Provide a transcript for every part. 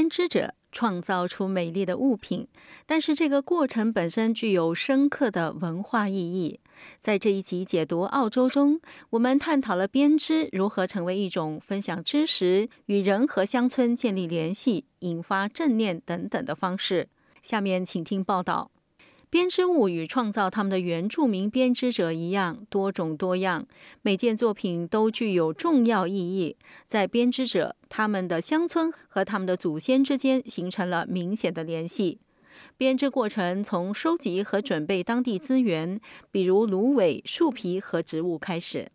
编织者创造出美丽的物品，但是这个过程本身具有深刻的文化意义。在这一集解读澳洲中，我们探讨了编织如何成为一种分享知识、与人和乡村建立联系、引发正念等等的方式。下面请听报道。编织物与创造他们的原住民编织者一样多种多样，每件作品都具有重要意义。在编织者他们的乡村和他们的祖先之间形成了明显的联系。编织过程从收集和准备当地资源，比如芦苇、树皮和植物开始，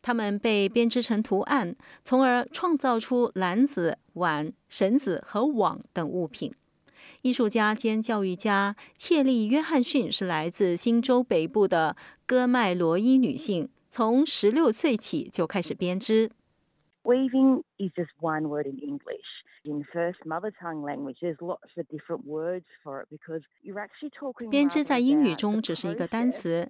它们被编织成图案，从而创造出篮子、碗、绳子和网等物品。艺术家兼教育家切利·约翰逊是来自新州北部的戈麦罗伊女性，从十六岁起就开始编织。Weaving is just one word in English. In first mother tongue language, there's lots of different words for it because you're actually talking. 编织在英语中只是一个单词，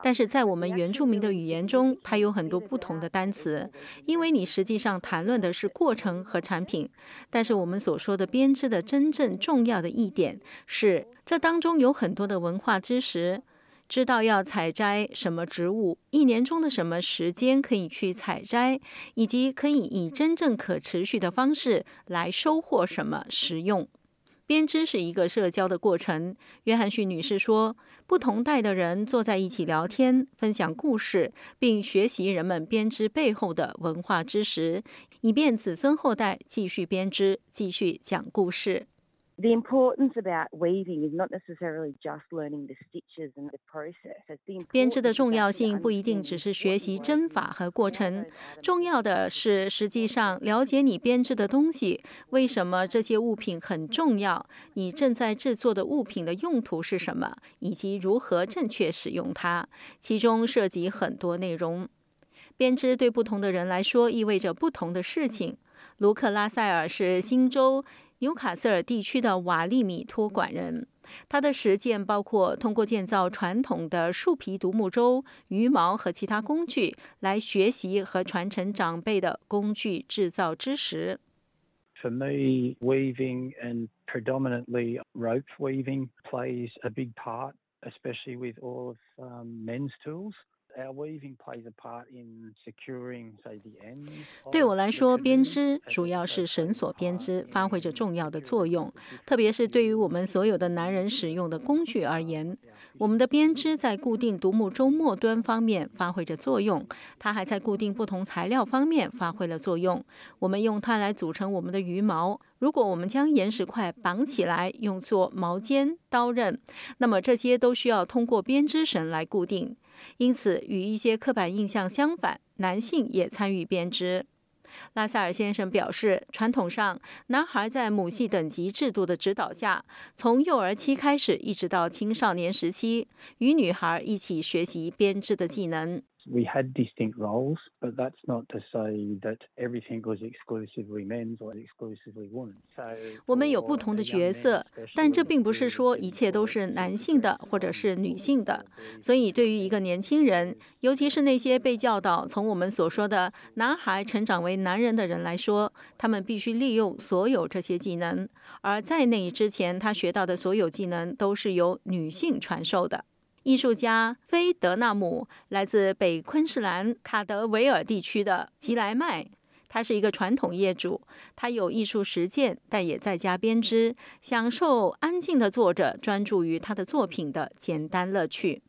但是在我们原住民的语言中，它有很多不同的单词，因为你实际上谈论的是过程和产品。但是我们所说的编织的真正重要的一点是，这当中有很多的文化知识。知道要采摘什么植物，一年中的什么时间可以去采摘，以及可以以真正可持续的方式来收获什么食用。编织是一个社交的过程。约翰逊女士说：“不同代的人坐在一起聊天，分享故事，并学习人们编织背后的文化知识，以便子孙后代继续编织，继续讲故事。” The importance about weaving is not necessarily just learning the stitches and the process. 编织的重要性不一定只是学习针法和过程，重要的是实际上了解你编织的东西，为什么这些物品很重要，你正在制作的物品的用途是什么，以及如何正确使用它。其中涉及很多内容。编织对不同的人来说意味着不同的事情。卢克拉塞尔是新州。纽卡斯尔地区的瓦利米托管人，他的实践包括通过建造传统的树皮独木舟、鱼毛和其他工具来学习和传承长辈的工具制造知识。For me, weaving and predominantly rope weaving plays a big part, especially with all of men's tools. 对我来说，编织主要是绳索编织，发挥着重要的作用。特别是对于我们所有的男人使用的工具而言，我们的编织在固定独木舟末端方面发挥着作用。它还在固定不同材料方面发挥了作用。我们用它来组成我们的鱼毛。如果我们将岩石块绑起来用作毛尖、刀刃，那么这些都需要通过编织绳来固定。因此，与一些刻板印象相反，男性也参与编织。拉塞尔先生表示，传统上，男孩在母系等级制度的指导下，从幼儿期开始，一直到青少年时期，与女孩一起学习编织的技能。We had distinct roles, but that's not to say that everything was exclusively men's or exclusively women's. 我们有不同的角色，但这并不是说一切都是男性的或者是女性的。所以，对于一个年轻人，尤其是那些被教导从我们所说的男孩成长为男人的人来说，他们必须利用所有这些技能。而在那之前，他学到的所有技能都是由女性传授的。艺术家菲德纳姆来自北昆士兰卡德维尔地区的吉莱麦，他是一个传统业主，他有艺术实践，但也在家编织，享受安静的坐着，专注于他的作品的简单乐趣。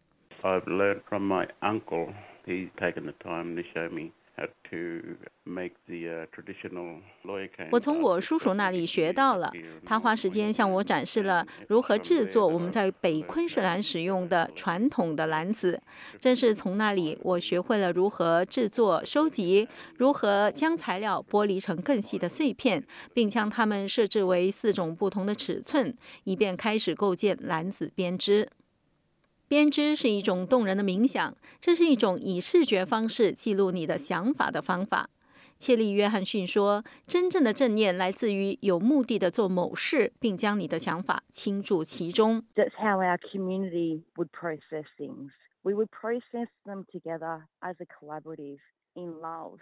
I've learned from my uncle. He's taken the time to show me. 我从我叔叔那里学到了，他花时间向我展示了如何制作我们在北昆士兰使用的传统的篮子。正是从那里，我学会了如何制作、收集，如何将材料剥离成更细的碎片，并将它们设置为四种不同的尺寸，以便开始构建篮子编织。编织是一种动人的冥想，这是一种以视觉方式记录你的想法的方法。切利·约翰逊说：“真正的正念来自于有目的的做某事，并将你的想法倾注其中。” That's how our community would process things. We would process them together as a collaborative in love.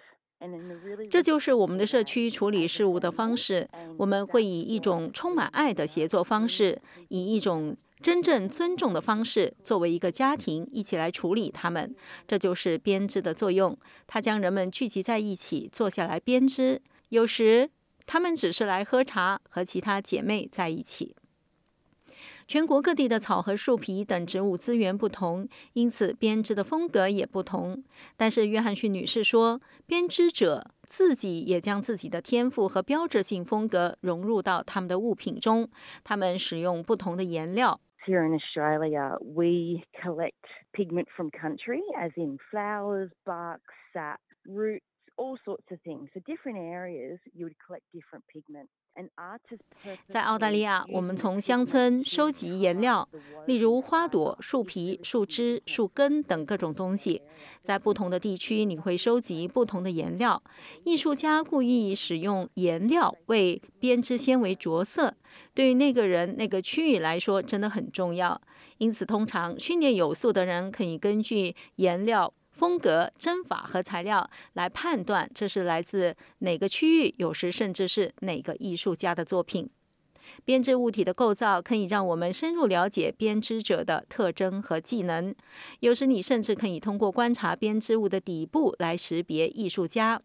这就是我们的社区处理事务的方式。我们会以一种充满爱的协作方式，以一种真正尊重的方式，作为一个家庭一起来处理他们。这就是编织的作用。它将人们聚集在一起，坐下来编织。有时，他们只是来喝茶，和其他姐妹在一起。全国各地的草和树皮等植物资源不同，因此编织的风格也不同。但是约翰逊女士说，编织者自己也将自己的天赋和标志性风格融入到他们的物品中。他们使用不同的颜料。Here in Australia, we collect pigment from country, as in flowers, bark, sap, roots, all sorts of things. So different areas, you would collect different pigment. 在澳大利亚，我们从乡村收集颜料，例如花朵、树皮、树枝、树根等各种东西。在不同的地区，你会收集不同的颜料。艺术家故意使用颜料为编织纤维着色，对于那个人、那个区域来说真的很重要。因此，通常训练有素的人可以根据颜料。风格、针法和材料来判断这是来自哪个区域，有时甚至是哪个艺术家的作品。编织物体的构造可以让我们深入了解编织者的特征和技能。有时你甚至可以通过观察编织物的底部来识别艺术家。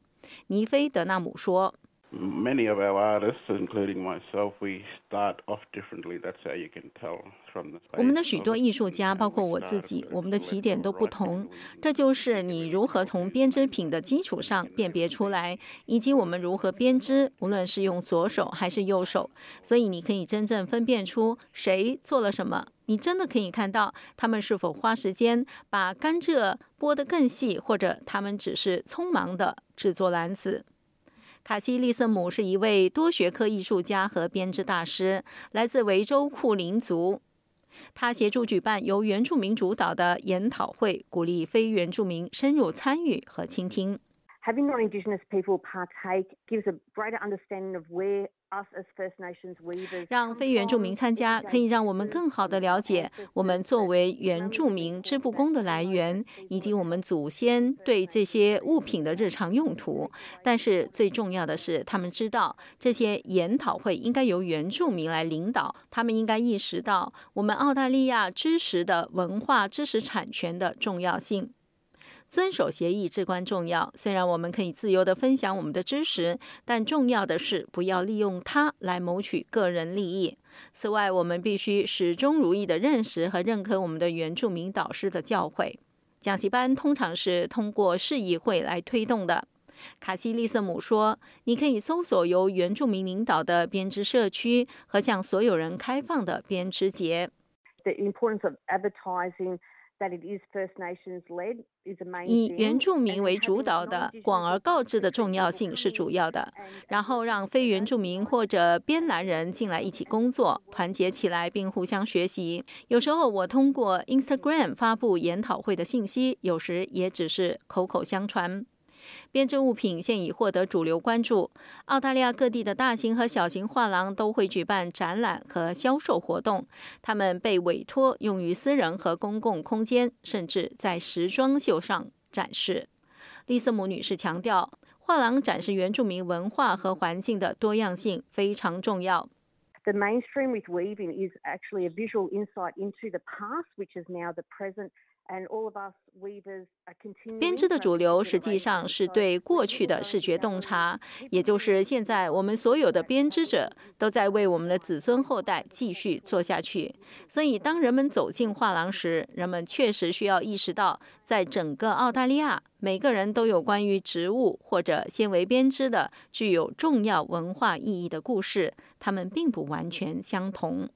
尼菲·德纳姆说。Many of our artists, including myself, we start off differently. That's how you can tell from the. 我们的许多艺术家，包括我自己，我们的起点都不同。这就是你如何从编织品的基础上辨别出来，以及我们如何编织，无论是用左手还是右手。所以你可以真正分辨出谁做了什么。你真的可以看到他们是否花时间把甘蔗剥得更细，或者他们只是匆忙的制作篮子。卡西利瑟姆是一位多学科艺术家和编织大师，来自维州库林族。他协助举办由原住民主导的研讨会，鼓励非原住民深入参与和倾听。Having non-Indigenous people partake gives a greater understanding of where us as First Nations weavers. 让非原住民参加，可以让我们更好地了解我们作为原住民织布工的来源，以及我们祖先对这些物品的日常用途。但是最重要的是，他们知道这些研讨会应该由原住民来领导。他们应该意识到我们澳大利亚知识的文化知识产权的重要性。遵守协议至关重要。虽然我们可以自由地分享我们的知识，但重要的是不要利用它来谋取个人利益。此外，我们必须始终如一地认识和认可我们的原住民导师的教诲。讲习班通常是通过市议会来推动的。卡西利瑟姆说：“你可以搜索由原住民领导的编织社区和向所有人开放的编织节。” The importance of advertising. 以原住民为主导的广而告之的重要性是主要的，然后让非原住民或者边南人进来一起工作，团结起来并互相学习。有时候我通过 Instagram 发布研讨会的信息，有时也只是口口相传。编织物品现已获得主流关注。澳大利亚各地的大型和小型画廊都会举办展览和销售活动，他们被委托用于私人和公共空间，甚至在时装秀上展示。丽瑟姆女士强调，画廊展示原住民文化和环境的多样性非常重要。The mainstream with weaving is actually a visual insight into the past, which is now the present. 编织的主流实际上是对过去的视觉洞察，也就是现在我们所有的编织者都在为我们的子孙后代继续做下去。所以，当人们走进画廊时，人们确实需要意识到，在整个澳大利亚，每个人都有关于植物或者纤维编织的具有重要文化意义的故事，它们并不完全相同。